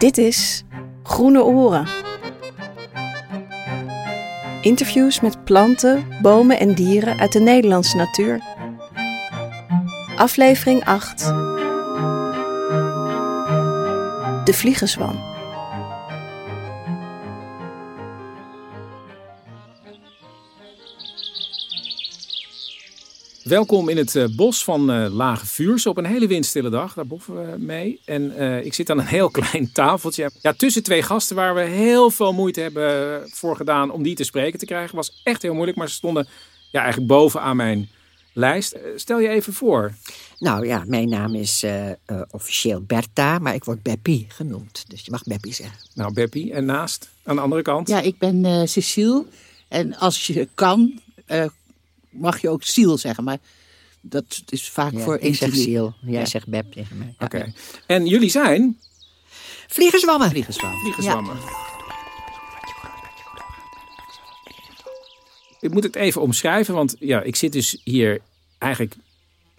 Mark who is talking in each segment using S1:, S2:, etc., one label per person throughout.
S1: Dit is Groene Oren. Interviews met planten, bomen en dieren uit de Nederlandse natuur. Aflevering 8. De Vliegenzwam.
S2: Welkom in het eh, bos van eh, Lage Vuurs op een hele windstille dag. Daar boffen we mee. En eh, ik zit aan een heel klein tafeltje. Ja, tussen twee gasten waar we heel veel moeite hebben voor gedaan om die te spreken te krijgen. Was echt heel moeilijk, maar ze stonden ja, eigenlijk bovenaan mijn lijst. stel je even voor.
S3: Nou ja, mijn naam is officieel Bertha, maar ik word Beppie genoemd. Dus je mag Beppie zeggen.
S2: Nou, Beppie. En naast, aan de andere kant?
S4: Ja, ik ben Cecile. En als je kan, mag je ook ziel zeggen, maar dat is vaak voor
S3: Ik zeg ziel, jij zegt beb tegen mij.
S2: Oké. En jullie zijn?
S3: Vliegenzwammen.
S2: Vliegenzwammen. Vliegenzwammen. Ik moet het even omschrijven, want ja, ik zit dus hier eigenlijk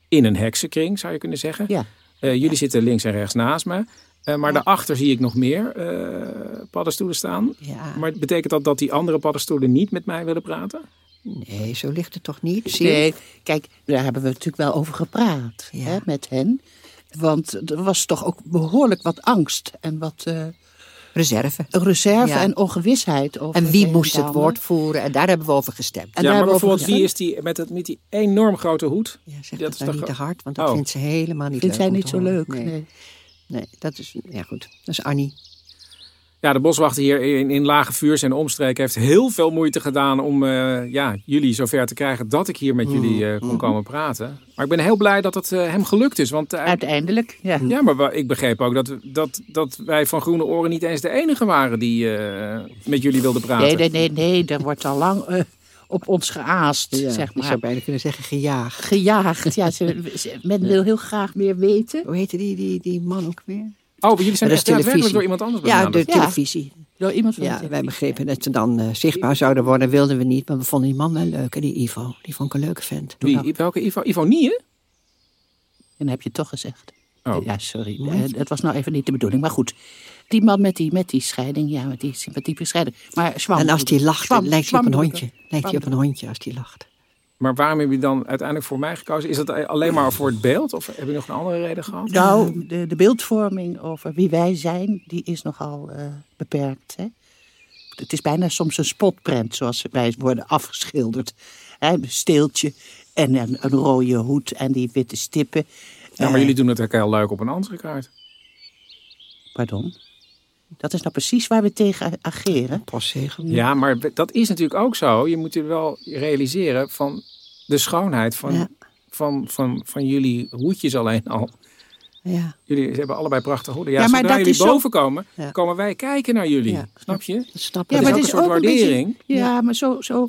S2: in een heksenkring, zou je kunnen zeggen.
S4: Ja.
S2: Uh, jullie zitten links en rechts naast me. Uh, maar daarachter zie ik nog meer uh, paddenstoelen staan.
S3: Ja.
S2: Maar betekent dat dat die andere paddenstoelen niet met mij willen praten?
S3: Nee, zo ligt het toch niet?
S4: Nee, kijk, daar hebben we natuurlijk wel over gepraat hè, met hen. Want er was toch ook behoorlijk wat angst en wat... Uh,
S3: reserve.
S4: Reserve en ongewisheid. Over
S3: en wie moest het woord voeren? En daar hebben we over gestemd.
S2: En ja, maar bijvoorbeeld wie is die met, het, met die enorm grote hoed?
S3: Ja, zeg dat, dat is nou niet te hard, want dat oh. vindt ze helemaal niet
S4: vindt
S3: leuk.
S4: Vindt zij niet zo leuk,
S3: nee.
S4: nee.
S3: nee. dat is, ja goed, dat is Annie.
S2: Ja, de boswachter hier in, in Lage Vuurs en omstreken heeft heel veel moeite gedaan om uh, ja, jullie zover te krijgen dat ik hier met mm. jullie uh, kon komen praten. Maar ik ben heel blij dat het uh, hem gelukt is. Want,
S4: Uiteindelijk, ja.
S2: Ja, maar ik begreep ook dat, dat, dat wij van Groene Oren niet eens de enige waren die met jullie wilden praten.
S4: Nee, nee, nee, nee. er wordt al lang op ons geaast,
S3: ja,
S4: zeg maar.
S3: Ik zou bijna kunnen zeggen gejaagd.
S4: Gejaagd, ja. Ze, men wil heel graag meer weten.
S3: Hoe heette die, die, die man ook weer?
S2: Oh, jullie zijn echt daadwerkelijk door iemand anders
S3: Ja, door televisie.
S4: Door iemand van
S3: ja, wij begrepen dat ze dan uh, zichtbaar zouden worden, wilden we niet. Maar we vonden die man wel leuk, die Ivo. Die vond ik een leuke vent.
S2: Wie? Welke Ivo? Ivo Nieën?
S4: En heb je het toch gezegd.
S2: Oh.
S4: Ja, sorry. Uh, dat was nou even niet de bedoeling. Maar goed, die man met die, met die scheiding, ja, met die sympathieke scheiding. Maar zwam.
S3: En als die lacht, zwam, lijkt hij op een hondje. Lijkt hij op een hondje als die lacht.
S2: Maar waarom heb je dan uiteindelijk voor mij gekozen? Is dat alleen maar voor het beeld? Of heb je nog een andere reden gehad?
S4: Nou, de, de beeldvorming over wie wij zijn, die is nogal uh, beperkt. Hè? Het is bijna soms een spotprent, zoals wij worden afgeschilderd. Hè? Een steeltje en een, een rode hoed en die witte stippen.
S2: Ja, maar uh, jullie doen het ook heel leuk op een andere kaart.
S4: Pardon? Dat is nou precies waar we tegen ageren.
S2: Ja, maar dat is natuurlijk ook zo. Je moet je wel realiseren van de schoonheid van, ja. van, van, van jullie hoedjes alleen al.
S3: Ja.
S2: Jullie hebben allebei prachtige hoeden. Ja, ja maar zodra jullie boven zo... komen, ja. komen wij kijken naar jullie. Ja. Snap je?
S3: Dat snap
S2: ja, maar dat is ook een soort waardering.
S4: Beetje, ja, maar zo... zo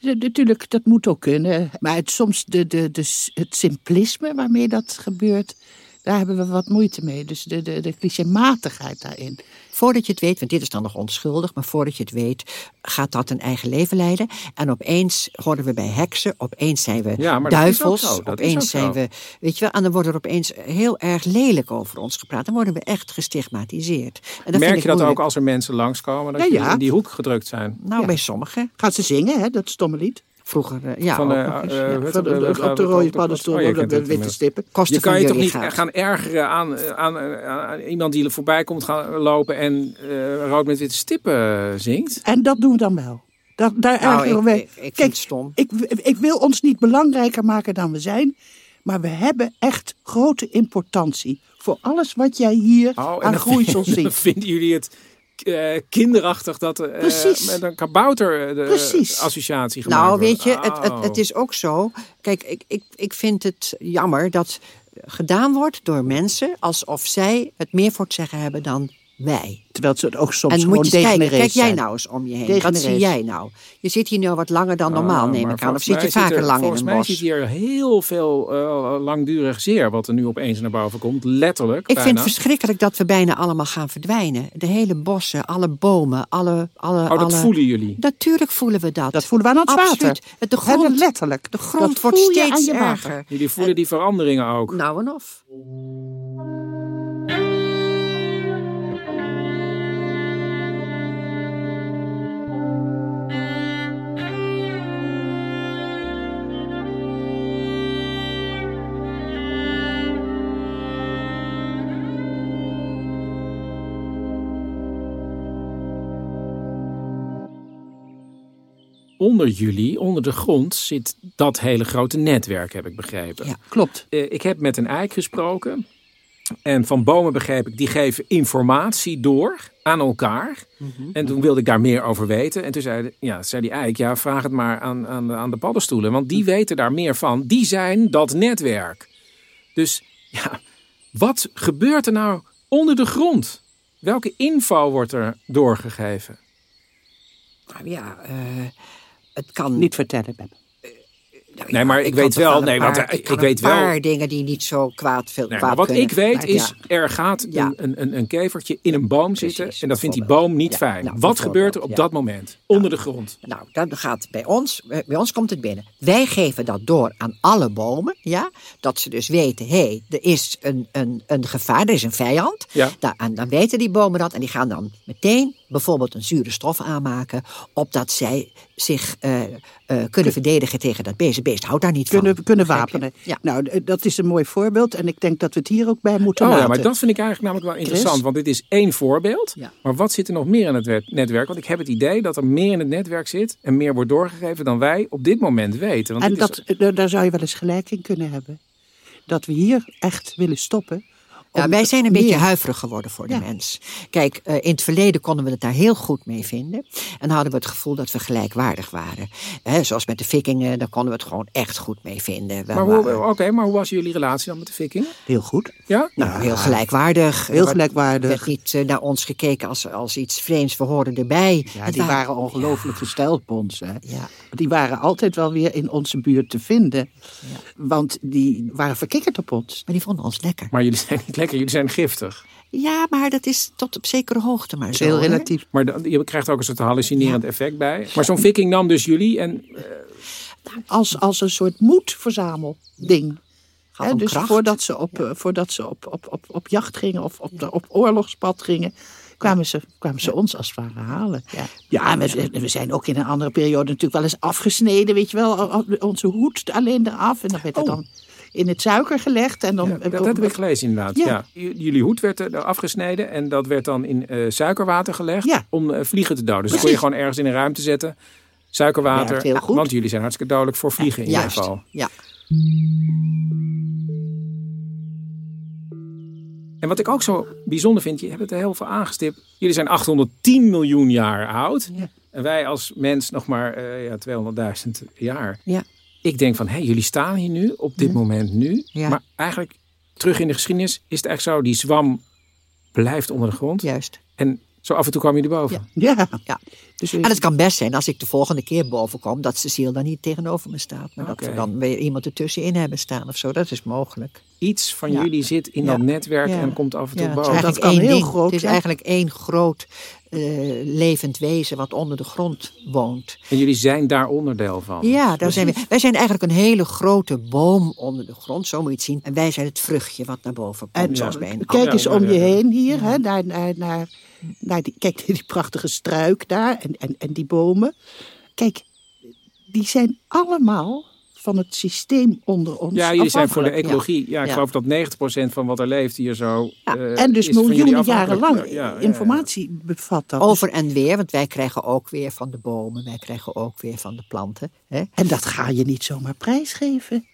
S4: Natuurlijk, dat moet ook kunnen. Maar het, soms de, de, de, het simplisme waarmee dat gebeurt, daar hebben we wat moeite mee. Dus de, de, de clichématigheid daarin.
S3: Voordat je het weet, want dit is dan nog onschuldig, maar voordat je het weet, gaat dat een eigen leven leiden. En opeens horen we bij heksen, opeens zijn we
S2: ja,
S3: duivels,
S2: dat. Dat
S3: opeens zijn
S2: zo.
S3: we, weet je wel, en dan wordt er opeens heel erg lelijk over ons gepraat. Dan worden we echt gestigmatiseerd. En
S2: Merk
S3: vind
S2: je dat
S3: moeilijk.
S2: ook als er mensen langskomen, dat
S4: Ja,
S2: in die hoek gedrukt zijn?
S3: Nou,
S4: Ja.
S3: bij sommigen.
S4: Gaat ze zingen, hè, dat stomme lied?
S3: Vroeger, eh, ja,
S2: Van, eh, eh,
S4: de, rode paddenstoel,
S2: oh,
S4: de
S2: het
S4: witte stippen.
S2: Je kan je toch niet gaan ergeren aan, aan, iemand die er voorbij komt gaan lopen en eh, rood met witte stippen zingt?
S4: En dat doen we dan wel. Dat, daar
S3: Nou,
S4: ergeren
S3: ik,
S4: we.
S3: ik, ik vind
S4: Kijk,
S3: stom.
S4: ik, ik wil ons niet belangrijker maken dan we zijn. Maar we hebben echt grote importantie. Voor alles wat jij hier
S2: Oh,
S4: aan groeisel ziet.
S2: vinden jullie het eh, kinderachtig dat
S4: Precies.
S2: met een kabouter eh, associatie gemaakt
S3: Nou, weet je, het, het,
S2: Oh.
S3: het is ook zo. Kijk, ik, ik, ik vind het jammer dat gedaan wordt door mensen alsof zij het meer voor het zeggen hebben dan wij.
S4: Terwijl ze ook soms
S3: en
S4: gewoon
S3: moet je eens kijken, kijk jij nou eens om je heen. Wat zie jij nou? Je zit hier nu wat langer dan normaal,
S2: Ah,
S3: neem ik aan. Of
S2: volgens
S3: zit je
S2: mij
S3: vaker
S2: er-
S3: lang in
S2: Volgens
S3: een
S2: mij
S3: bos?
S2: zit hier heel veel eh, langdurig zeer wat er nu opeens naar boven komt. Letterlijk.
S3: Ik
S2: bijna.
S3: vind het verschrikkelijk dat we bijna allemaal gaan verdwijnen. De hele bossen, alle bomen, alle... alle
S2: Oh, dat
S3: alle...
S2: voelen jullie.
S3: Natuurlijk voelen we dat.
S4: Dat voelen we aan het
S3: Absoluut.
S4: water.
S3: Het- De grond,
S4: letterlijk.
S3: de grond
S4: Dat
S3: wordt steeds erger.
S2: Jullie voelen die veranderingen ook.
S3: Nou en of.
S2: Onder jullie, onder de grond, zit dat hele grote netwerk, heb ik begrepen.
S3: Ja.
S4: Klopt.
S2: Eh, ik heb met een eik gesproken. En van bomen begreep ik, die geven informatie door aan elkaar. En toen wilde ik daar meer over weten. En toen zei, ja, zei die eik, ja, vraag het maar aan, aan, de, aan de paddenstoelen. Want die weten daar meer van. Die zijn dat netwerk. Dus ja, wat gebeurt er nou onder de grond? Welke info wordt er doorgegeven?
S3: Nou ja, eh, het kan
S4: Niet vertellen, Ben.
S3: Nou
S2: Nee, maar ik weet wel-
S3: een
S2: nee, want,
S3: paar-
S2: eh, ik weet
S3: een paar
S2: wel-
S3: dingen die niet zo kwaad veel
S2: Nee,
S3: kwaad
S2: maar wat
S3: kunnen.
S2: ik weet
S3: Maar
S2: is,
S3: ja,
S2: er gaat
S3: Ja.
S2: een, een, een, kevertje in een boom zitten. En dat vindt die boom niet
S3: Ja,
S2: fijn.
S3: nou,
S2: wat gebeurt er op dat moment? Onder de grond.
S3: Nou, dat gaat bij ons, eh, bij ons komt het binnen. Wij geven dat door aan alle bomen, ja. Dat ze dus weten, hé, hey, er is een, een, een gevaar, er is een vijand.
S2: Ja.
S3: En dan weten die bomen dat en die gaan dan meteen bijvoorbeeld een zure stof aanmaken, opdat zij zich eh, eh, kunnen verdedigen tegen dat beest. Het beest houdt daar niet
S4: Kunnen,
S3: van.
S4: kunnen wapenen.
S3: Ja.
S4: Nou, d- dat is een mooi voorbeeld. En ik denk dat we het hier ook bij moeten
S2: Oh ja, maar dat vind ik eigenlijk namelijk wel interessant. Want dit is één voorbeeld.
S3: Ja.
S2: Maar wat zit er nog meer in het netwerk? Want ik heb het idee dat er meer in het netwerk zit. En meer wordt doorgegeven dan wij op dit moment weten. Want
S4: En
S2: is-
S4: dat, eh, daar zou je wel eens gelijk in kunnen hebben. Dat we hier echt willen stoppen.
S3: Ja, wij zijn een
S4: meer-
S3: beetje huiverig geworden voor de
S4: Ja.
S3: mens. Kijk, eh, in het verleden konden we het daar heel goed mee vinden. En hadden we het gevoel dat we gelijkwaardig waren. Hè, zoals met de vikingen, daar konden we het gewoon echt goed mee vinden. We
S2: maar hoe,
S3: waren,
S2: oké, maar hoe was jullie relatie dan met de vikingen?
S4: Heel goed.
S2: Ja?
S3: nou, heel gelijkwaardig.
S4: Heel
S3: Er werd-
S4: gelijkwaardig.
S3: werd niet eh, naar ons gekeken als, als iets vreemds. We hoorden erbij.
S4: Ja,
S3: Het
S4: die waren ongelooflijk gesteld op ons. Hè.
S3: Ja.
S4: Die waren altijd wel weer in onze buurt te vinden. Want die waren verkikkerd op ons.
S3: Maar die vonden ons lekker.
S2: Maar jullie zijn niet lekker, jullie zijn giftig.
S3: Ja, maar dat is tot op zekere hoogte maar zo.
S4: Heel relatief.
S2: Maar dan- je krijgt ook een soort hallucinerend effect bij. Maar zo'n viking nam dus jullie en
S4: Als, als een soort moedverzamelding.
S3: Hem
S4: dus
S3: kracht.
S4: voordat ze, op, eh, voordat ze op, op, op, op jacht gingen of op, de, op oorlogspad gingen, kwamen ze, kwamen ze ons als het ware halen.
S3: Ja.
S4: Ja, we, we zijn ook in een andere periode natuurlijk wel eens afgesneden, weet je wel. Onze hoed alleen eraf en dan werd het
S2: Oh.
S4: dan in het suiker gelegd. En dan,
S2: Ja, dat, dat heb ik gelezen inderdaad. Ja. Jullie hoed werd er afgesneden en dat werd dan in eh, suikerwater gelegd
S4: Ja.
S2: om eh, vliegen te doden. Dus dat kon je gewoon ergens in een ruimte zetten. Suikerwater,
S4: Werkt heel goed.
S2: want jullie zijn hartstikke dodelijk voor vliegen in ieder geval.
S3: Ja.
S2: En wat ik ook zo bijzonder vind, je hebt het er heel veel aangestipt. Jullie zijn 810 miljoen jaar oud. En wij als mens nog maar eh, ja, 200.000 jaar.
S3: Ja.
S2: Ik denk van, hé, jullie staan hier nu, op dit moment nu.
S3: Ja.
S2: Maar eigenlijk, terug in de geschiedenis, is het echt zo, die zwam blijft onder de grond.
S3: Juist.
S2: En zo af en toe kwamen jullie boven.
S4: Ja.
S3: Ja.
S4: Dus,
S3: En het kan best zijn als ik de volgende keer boven kom, dat Cecile dan niet tegenover me staat. Maar dat we dan weer iemand ertussenin hebben staan of zo. Dat is mogelijk.
S2: Iets van
S3: Ja.
S2: jullie zit in
S3: Ja.
S2: dat netwerk
S3: Ja.
S2: en komt af en toe boven.
S4: dat kan heel
S3: ding.
S4: groot
S3: Het is
S4: zijn.
S3: eigenlijk één groot eh, levend wezen wat onder de grond woont.
S2: En jullie zijn daar onderdeel van.
S3: Ja, daar zijn we. Wij zijn eigenlijk een hele grote boom onder de grond, zo moet je het zien. En wij zijn het vruchtje wat naar boven komt,
S4: En
S3: zoals bij een
S4: kijk eens om je heen hier, hè, naar, naar, naar, naar die, kijk die prachtige struik daar en, en, en die bomen. Kijk, die zijn allemaal van het systeem onder ons
S2: Ja, jullie zijn voor de ecologie. Ja, ik
S3: Ja.
S2: geloof dat 90% van wat er leeft hier zo.
S3: Ja,
S2: eh,
S4: En dus miljoenen jaren lang
S2: Ja, ja, ja.
S4: informatie bevat dat.
S3: Over en weer, want wij krijgen ook weer van de bomen, wij krijgen ook weer van de planten. Hè?
S4: En dat ga je niet zomaar prijsgeven.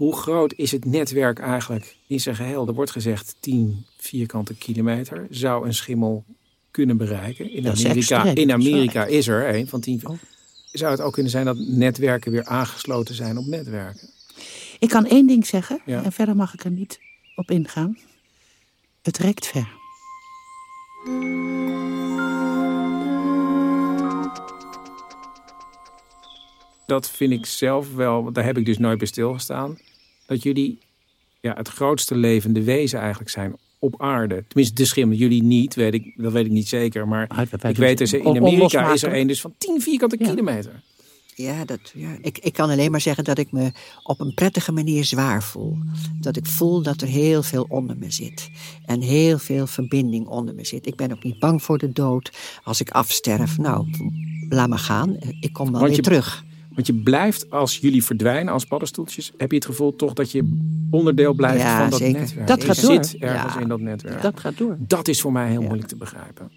S2: Hoe, groot is het netwerk eigenlijk in zijn geheel? Er wordt gezegd 10 vierkante kilometer zou een schimmel kunnen bereiken. In Amerika,
S4: extreem,
S2: in Amerika is er een van 10.
S4: Oh.
S2: Zou het ook kunnen zijn dat netwerken weer aangesloten zijn op netwerken?
S4: Ik kan één ding zeggen,
S2: Ja.
S4: en verder mag ik er niet op ingaan. Het rekt ver.
S2: Dat vind ik zelf wel, daar heb ik dus nooit bij stilgestaan. Dat jullie ja, het grootste levende wezen eigenlijk zijn op aarde. Tenminste, de schim. Jullie niet, weet ik, dat weet ik niet zeker. Maar
S4: Ah,
S2: ik weet dus,
S4: doen
S2: in Amerika is er een dus van 10 vierkante
S4: Ja.
S2: kilometer.
S3: Ja, dat, ja. Ik, ik kan alleen maar zeggen dat ik me op een prettige manier zwaar voel. Dat ik voel dat er heel veel onder me zit. En heel veel verbinding onder me zit. Ik ben ook niet bang voor de dood. Als ik afsterf, nou, laat me gaan. Ik kom wel
S2: Want
S3: weer
S2: je-
S3: terug.
S2: Want je blijft, als jullie verdwijnen als paddenstoeltjes, heb je het gevoel toch dat je onderdeel blijft
S3: Ja,
S2: van dat
S3: zeker.
S2: netwerk.
S4: Dat
S2: je
S4: gaat door.
S2: zit ergens
S3: Ja.
S2: in dat netwerk.
S4: Dat gaat door.
S2: Dat is voor mij heel moeilijk te begrijpen.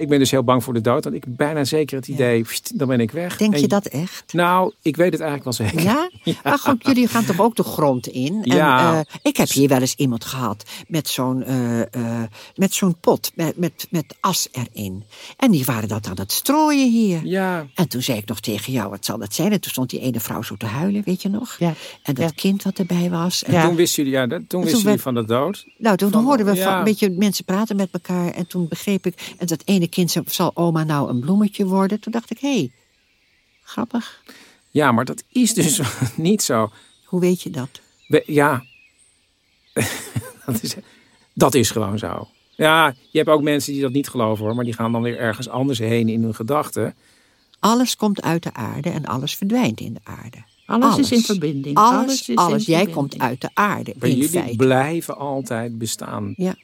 S2: Ik ben dus heel bang voor de dood. Want ik heb bijna zeker het idee, pst, dan ben ik weg.
S3: Denk
S2: En-
S3: je dat echt?
S2: Nou, ik weet het eigenlijk wel zeker.
S3: Ja? Maar goed, jullie gaan toch ook de grond in? En,
S2: Ja.
S3: eh, ik heb hier wel eens iemand gehad met zo'n eh, eh, met zo'n pot met, met, met as erin. En die waren dat aan het strooien hier.
S2: Ja,
S3: En toen zei ik nog tegen jou, wat zal dat zijn? En toen stond die ene vrouw zo te huilen, weet je nog?
S4: Ja.
S3: En dat
S4: Ja.
S3: kind wat erbij was. En
S4: Ja.
S2: toen wisten jullie, ja, dat- toen wisten jullie van de dood.
S3: Nou, toen
S2: Van-
S3: hoorden we
S2: ja.
S3: van een beetje mensen praten met elkaar. En toen begreep ik, en dat ene kind zei, zal oma nou een bloemetje worden? Toen dacht ik, hé, hey, grappig.
S2: Ja, maar dat is dus niet zo.
S3: Hoe weet je dat?
S2: We- ja, dat, is, dat is gewoon zo. Ja, je hebt ook mensen die dat niet geloven hoor, maar die gaan dan weer ergens anders heen in hun gedachten.
S3: Alles komt uit de aarde en alles verdwijnt in de aarde.
S4: Alles, is in verbinding.
S3: Alles,
S4: Alles is
S3: alles.
S4: in
S3: Jij
S4: verbinding.
S3: komt uit de aarde,
S2: Maar
S3: in
S2: jullie
S3: feite.
S2: blijven altijd bestaan.
S3: Ja.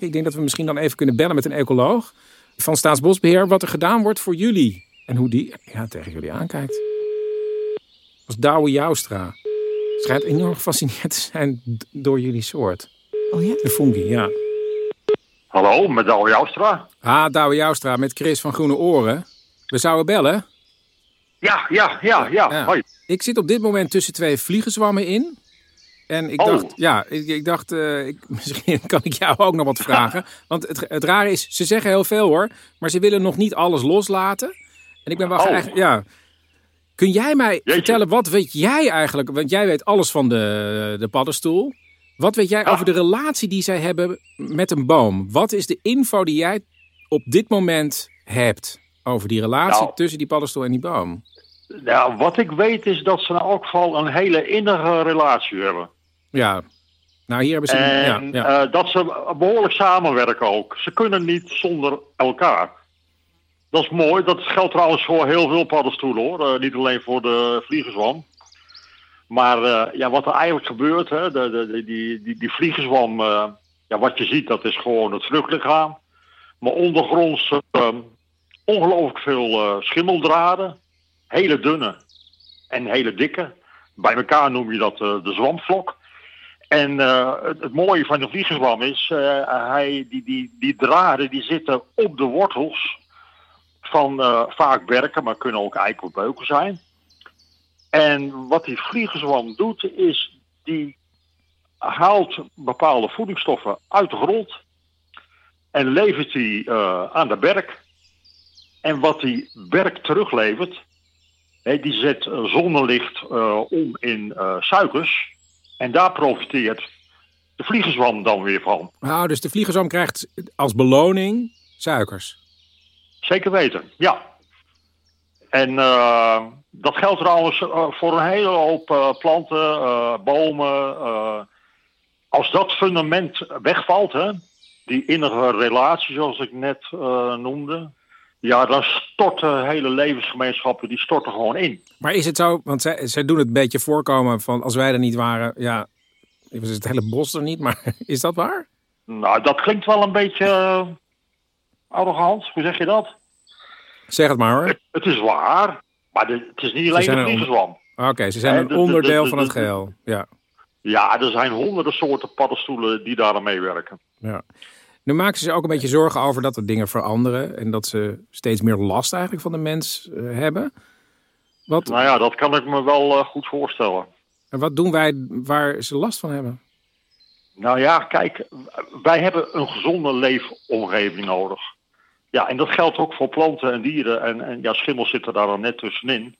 S2: Ik denk dat we misschien dan even kunnen bellen met een ecoloog van Staatsbosbeheer. Wat er gedaan wordt voor jullie. En hoe die ja, tegen jullie aankijkt. Als Douwe Joustra. Schijnt enorm gefascineerd te zijn door jullie soort.
S3: Oh ja?
S2: De fungi, ja.
S5: Hallo, met Douwe Joustra.
S2: Ah, Douwe Joustra met Chris van Groene Oren. We zouden bellen.
S5: Ja, ja, ja, ja.
S2: Ja.
S5: Hoi.
S2: Ik zit op dit moment tussen twee vliegenzwammen in. En ik
S5: Oh.
S2: dacht, ja, ik, ik dacht, eh, ik, misschien kan ik jou ook nog wat vragen. Want het, het rare is, ze zeggen heel veel hoor, maar ze willen nog niet alles loslaten. En ik ben wel
S5: Oh.
S2: ja. Kun jij mij
S5: Jeetje.
S2: vertellen, wat weet jij eigenlijk, want jij weet alles van de, de paddenstoel. Wat weet jij
S5: Ja.
S2: over de relatie die zij hebben met een boom? Wat is de info die jij op dit moment hebt over die relatie
S5: Nou.
S2: tussen die paddenstoel en die boom?
S5: Nou, wat ik weet is dat ze in elk geval een hele innige relatie hebben.
S2: Ja, nou hier hebben ze...
S5: En
S2: ja, ja.
S5: eh, dat ze behoorlijk samenwerken ook. Ze kunnen niet zonder elkaar. Dat is mooi. Dat geldt trouwens voor heel veel paddenstoelen hoor. Eh, niet alleen voor de vliegenzwam. Maar eh, ja, wat er eigenlijk gebeurt, hè, de, de, die, die, die vliegenzwam, ja, wat je ziet, dat is gewoon het vruchtlichaam. Maar ondergronds eh, ongelooflijk veel schimmeldraden. Hele dunne en hele dikke. Bij elkaar noem je dat de zwamvlok. En eh, het, mooie van de vliegenzwam is, eh, hij, die, die, die draden die zitten op de wortels van eh, vaak berken, maar kunnen ook eikelbeuken zijn. En wat die vliegenzwam doet, is die haalt bepaalde voedingsstoffen uit de grond en levert die aan de berk. En wat die berk teruglevert, hè, die zet zonnelicht om in suikers. En daar profiteert de vliegenzwam dan weer van.
S2: Nou, dus de vliegenzwam krijgt als beloning suikers.
S5: Zeker weten, ja. En eh, dat geldt trouwens eh, voor een hele hoop eh, planten, bomen. als dat fundament wegvalt, hè, die innige relatie zoals ik net noemde, Ja, dan storten hele levensgemeenschappen, die storten gewoon in.
S2: Maar is het zo, want zij, zij doen het een beetje voorkomen van als wij er niet waren, ja, was het hele bos er niet, maar is dat waar?
S5: Nou, dat klinkt wel een beetje uh, arrogant. Hoe zeg je dat?
S2: Zeg het maar hoor.
S5: Het, het is waar, maar de, het is niet alleen een vliegenzwam.
S2: Oké, ze zijn een onderdeel van het geheel. Ja.
S5: ja, er zijn honderden soorten paddenstoelen die daar aan meewerken.
S2: Ja. Nu maken ze zich ook een beetje zorgen over dat er dingen veranderen en dat ze steeds meer last eigenlijk van de mens uh, hebben.
S5: Wat... Nou ja, dat kan ik me wel uh, goed voorstellen.
S2: En wat doen wij waar ze last van hebben?
S5: Nou ja, kijk, wij hebben een gezonde leefomgeving nodig. Ja, en dat geldt ook voor planten en dieren. En, en ja, schimmel zit er daar dan net tussenin.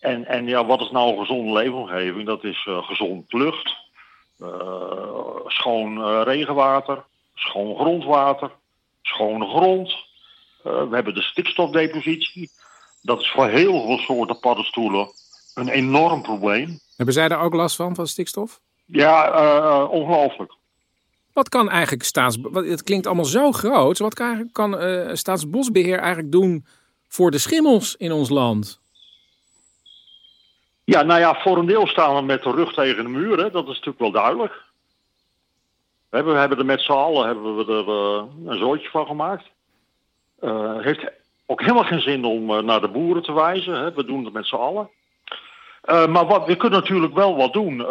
S5: En, en ja, wat is nou een gezonde leefomgeving? Dat is uh, gezond lucht, uh, schoon regenwater, schoon grondwater, schone grond. we hebben de stikstofdepositie. Dat is voor heel veel soorten paddenstoelen een enorm probleem.
S2: Hebben zij daar ook last van, van stikstof?
S5: Ja, ongelooflijk.
S2: Wat kan eigenlijk staats... Het klinkt allemaal zo groot. Wat kan, kan Staatsbosbeheer eigenlijk doen voor de schimmels in ons land?
S5: Ja, nou ja, voor een deel staan we met de rug tegen de muur. Hè. Dat is natuurlijk wel duidelijk. We hebben, er met z'n allen hebben we er uh, een zooitje van gemaakt. Uh, heeft ook helemaal geen zin om uh, naar de boeren te wijzen. Hè. We doen het met z'n allen. maar wat, we kunnen natuurlijk wel wat doen,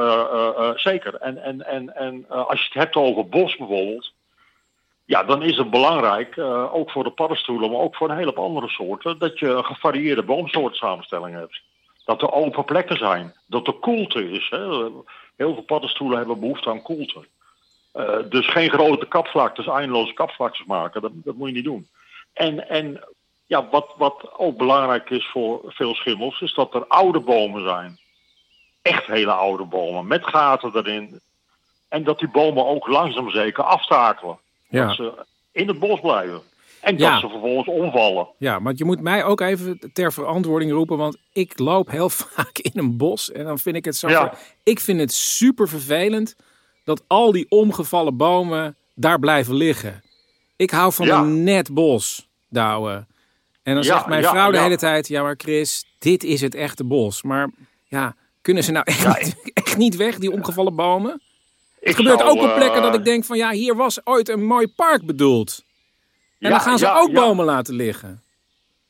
S5: zeker. En, en, en, en als je het hebt over bos bijvoorbeeld... Ja, dan is het belangrijk, ook voor de paddenstoelen, maar ook voor een hele andere soorten... dat je een gevarieerde boomsoortsamenstelling hebt dat er open plekken zijn. Dat er koelte is. Hè. Heel veel paddenstoelen hebben behoefte aan koelte. Uh, dus geen grote kapvlaktes, eindeloze kapvlaktes maken. Dat, dat moet je niet doen. En, en ja, wat, wat ook belangrijk is voor veel schimmels, is dat er oude bomen zijn. Echt hele oude bomen, met gaten erin. En dat die bomen ook langzaam zeker aftakelen. Ja. Dat ze in het bos blijven. En dat ja. ze vervolgens omvallen.
S2: Ja, maar je moet mij ook even ter verantwoording roepen. Want ik loop heel vaak in een bos. En dan vind ik het zo. Ja. Ik vind het super vervelend dat al die omgevallen bomen daar blijven liggen. Ik hou van een net bos, Douwe. En dan zegt mijn vrouw de hele tijd: Ja, maar Chris, dit is het echte bos. Maar ja, kunnen ze nou echt, niet, echt niet weg, die omgevallen bomen? Het gebeurt ook op plekken dat ik denk: van ja, hier was ooit een mooi park bedoeld. En dan gaan ze ook bomen laten liggen.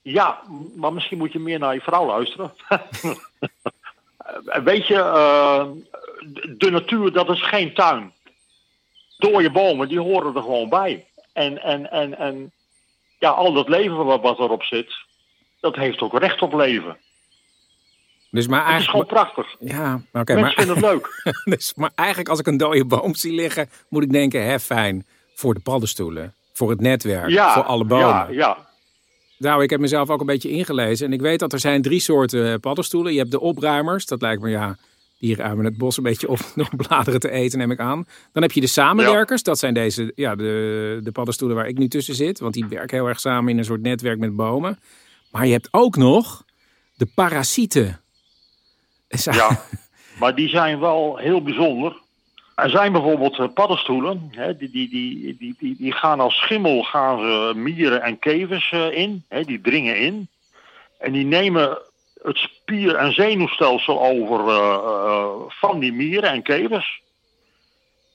S5: Ja, maar misschien moet je meer naar je vrouw luisteren. Weet je, uh, de natuur, dat is geen tuin. Dooie bomen, die horen er gewoon bij. En, en, en, en ja, al dat leven wat, wat erop zit, dat heeft ook recht op leven.
S2: Dus maar eigenlijk...
S5: Het is gewoon prachtig.
S2: Ja, oké.
S5: Mensen maar... vinden het leuk.
S2: dus, maar eigenlijk als ik een dode boom zie liggen, moet ik denken, hè, fijn, voor de paddenstoelen voor het netwerk, voor alle bomen.
S5: Ja, ja.
S2: Nou, ik heb mezelf ook een beetje ingelezen. En ik weet dat er zijn drie soorten eh, paddenstoelen. Je hebt de opruimers. Dat lijkt me, ja, die ruimen het bos een beetje op door bladeren te eten, neem ik aan. Dan heb je de samenwerkers. Dat zijn deze, ja, de, de paddenstoelen waar ik nu tussen zit. Want die werken heel erg samen in een soort netwerk met bomen. Maar je hebt ook nog de parasieten.
S5: Ja, maar die zijn wel heel bijzonder. Er zijn bijvoorbeeld eh, paddenstoelen, hè, die, die, die, die, die, die gaan als schimmel gaan ze mieren en kevers eh, in, hè, die dringen in. En die nemen het spier- en zenuwstelsel over uh, van die mieren en kevers.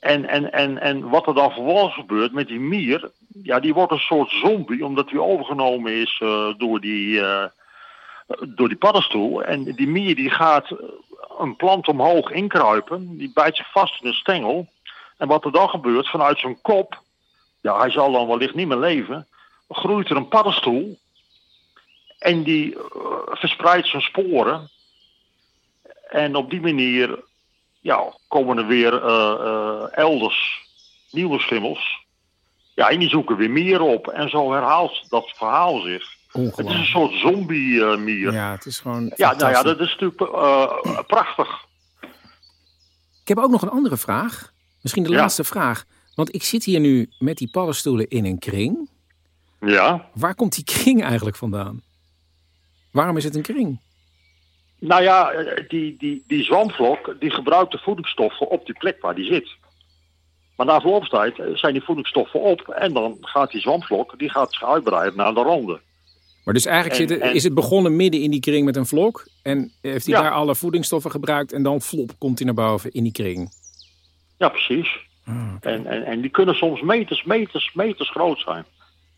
S5: En, en, en, en wat er dan vervolgens gebeurt met die mier, ja, die wordt een soort zombie, omdat die overgenomen is door, die, door die paddenstoel. En die mier die gaat een plant omhoog inkruipen. Die bijt zich vast in een stengel. En wat er dan gebeurt, vanuit zijn kop, ja, hij zal dan wellicht niet meer leven, groeit er een paddenstoel. En die uh, verspreidt zijn sporen. En op die manier ja, komen er weer uh, uh, elders nieuwe schimmels. Ja, en die zoeken weer meer op. En zo herhaalt dat verhaal zich. Het is een soort zombie-mier.
S2: ja, het is gewoon.
S5: Ja, nou ja, dat is natuurlijk uh, prachtig.
S2: Ik heb ook nog een andere vraag. Misschien de laatste vraag. Want ik zit hier nu met die paddenstoelen in een kring.
S5: Ja.
S2: Waar komt die kring eigenlijk vandaan? Waarom is het een kring?
S5: Nou ja, die, die, die zwamvlok die gebruikt de voedingsstoffen op die plek waar die zit. Maar na verloop tijd zijn die voedingsstoffen op en dan gaat die zwamvlok die gaat zich uitbreiden naar de randen.
S2: Maar dus eigenlijk
S5: En-
S2: zit het-
S5: en-
S2: is het begonnen midden in die kring met een vlok. En heeft hij
S5: Ja.
S2: daar alle voedingsstoffen gebruikt. En dan flop komt hij naar boven in die kring.
S5: Ja, precies. En, en, en die kunnen soms meters, meters, meters groot zijn.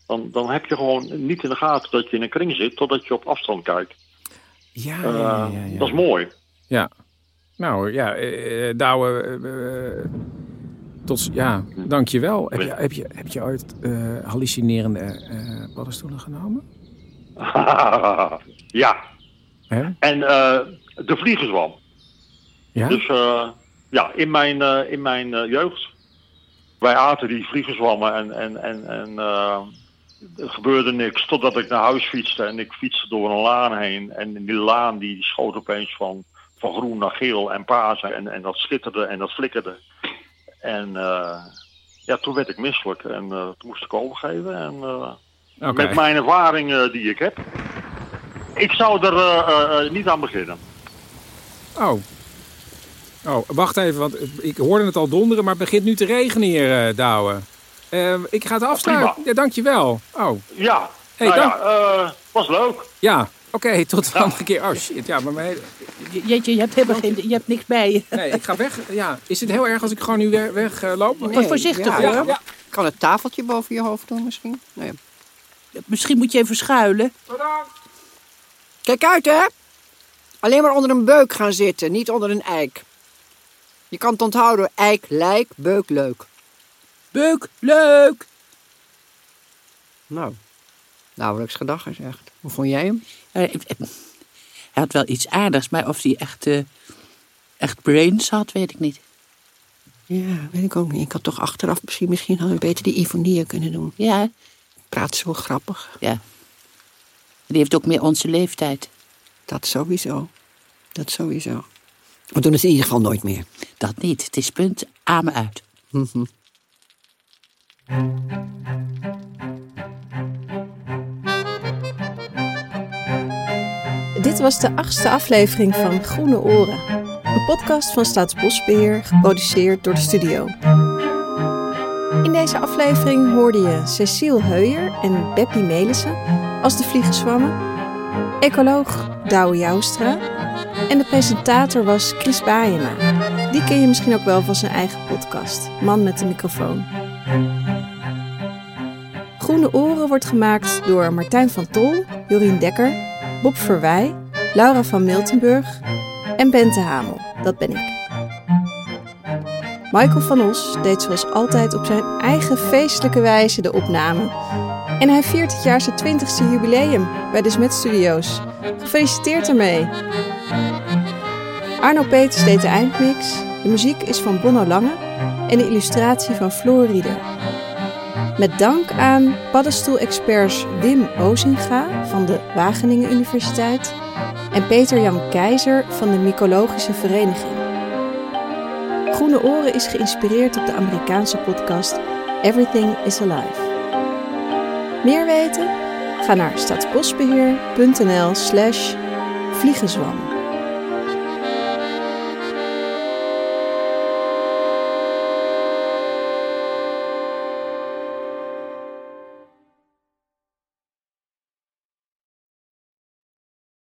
S5: Dan, dan heb je gewoon niet in de gaten dat je in een kring zit totdat je op afstand kijkt.
S2: Ja,
S5: Eh,
S2: ja, ja, ja.
S5: Dat is mooi.
S2: Ja. Nou ja, eh, eh, Douwe, eh, eh, tot, ja, dankjewel. Heb je, heb je, heb je ooit eh, hallucinerende paddenstoelen genomen?
S5: ja.
S2: Hè?
S5: En de vliegenzwam.
S2: Ja?
S5: Dus ja, in mijn, in mijn jeugd. Wij aten die vliegenzwammen en, en, en, en er gebeurde niks. Totdat ik naar huis fietste en ik fietste door een laan heen. En die laan die schoot opeens van, van groen naar geel en paars. En, en dat schitterde en dat flikkerde. En eh, ja, toen werd ik misselijk en eh, toen moest ik overgeven. En eh, met mijn ervaring die ik heb. Ik zou er niet aan beginnen.
S2: Oh. Oh, wacht even, want ik hoorde het al donderen, maar het begint nu te regenen hier, Douwe. Eh, ik ga het afsluiten. Ja, dankjewel. Oh,
S5: Ja,
S2: Hey,
S5: nou
S2: dank-
S5: ja, eh, was leuk.
S2: ja. Oké, tot de andere keer. Oh shit, ja, maar mijn hele-
S4: Jeetje, je hebt helemaal geen, je hebt niks bij je.
S2: Nee, ik ga weg. Ja, is het heel erg als ik gewoon nu weg, weg eh, loop?
S3: Nee,
S4: voorzichtig,
S3: ja,
S4: hoor.
S3: ja.
S2: Ja.
S3: Kan het tafeltje boven je hoofd doen misschien? Nou ja.
S4: Misschien moet je even schuilen.
S3: Kijk uit, hè? Alleen maar onder een beuk gaan zitten, niet onder een eik. Je kan het onthouden, eik, lijk, beuk, leuk.
S4: Beuk, leuk.
S3: Nou, nauwelijks gedag is echt. Hoe vond jij hem?
S4: Eh, Hij had wel iets aardigs, maar of hij echt, eh, echt brains had, weet ik niet.
S3: Ja, weet ik ook niet. Ik had toch achteraf misschien, misschien hadden we beter die Ivonie kunnen doen.
S4: Ja,
S3: Praat zo grappig.
S4: ja. Die heeft ook meer onze leeftijd.
S3: Dat sowieso. Dat sowieso. We doen het in ieder geval nooit meer.
S4: Dat niet. Het is punt, amen uit.
S3: Mhm.
S1: Dit was de achtste aflevering van Groene Oren. Een podcast van Staatsbosbeheer, geproduceerd door de studio. In deze aflevering hoorde je Cecile Heuyer en Beppie Melissen als de vliegenzwammen, ecoloog Douwe Joustra en de presentator was Chris Baayema. Die ken je misschien ook wel van zijn eigen podcast, Man met de microfoon. Groene Oren wordt gemaakt door Martijn van Tol, Jorien Dekker, Bob Verwij, Laura van Miltenburg en Bente Hamel, dat ben ik. Michael van Os deed zoals altijd op zijn eigen feestelijke wijze de opname. En hij viert het jaar zijn 20ste jubileum bij de Smet Studios. Gefeliciteerd ermee! Arno Peters deed de eindmix, de muziek is van Bonno Lange en de illustratie van Floor Rieder. Met dank aan paddenstoelexperts Wim Ozinga van de Wageningen Universiteit en Peter Jan Keizer van de Mycologische Vereniging. Groene Oren is geïnspireerd op de Amerikaanse podcast Everything is Alive. Meer weten? Ga naar staatsbosbeheer.nl slash vliegenzwam.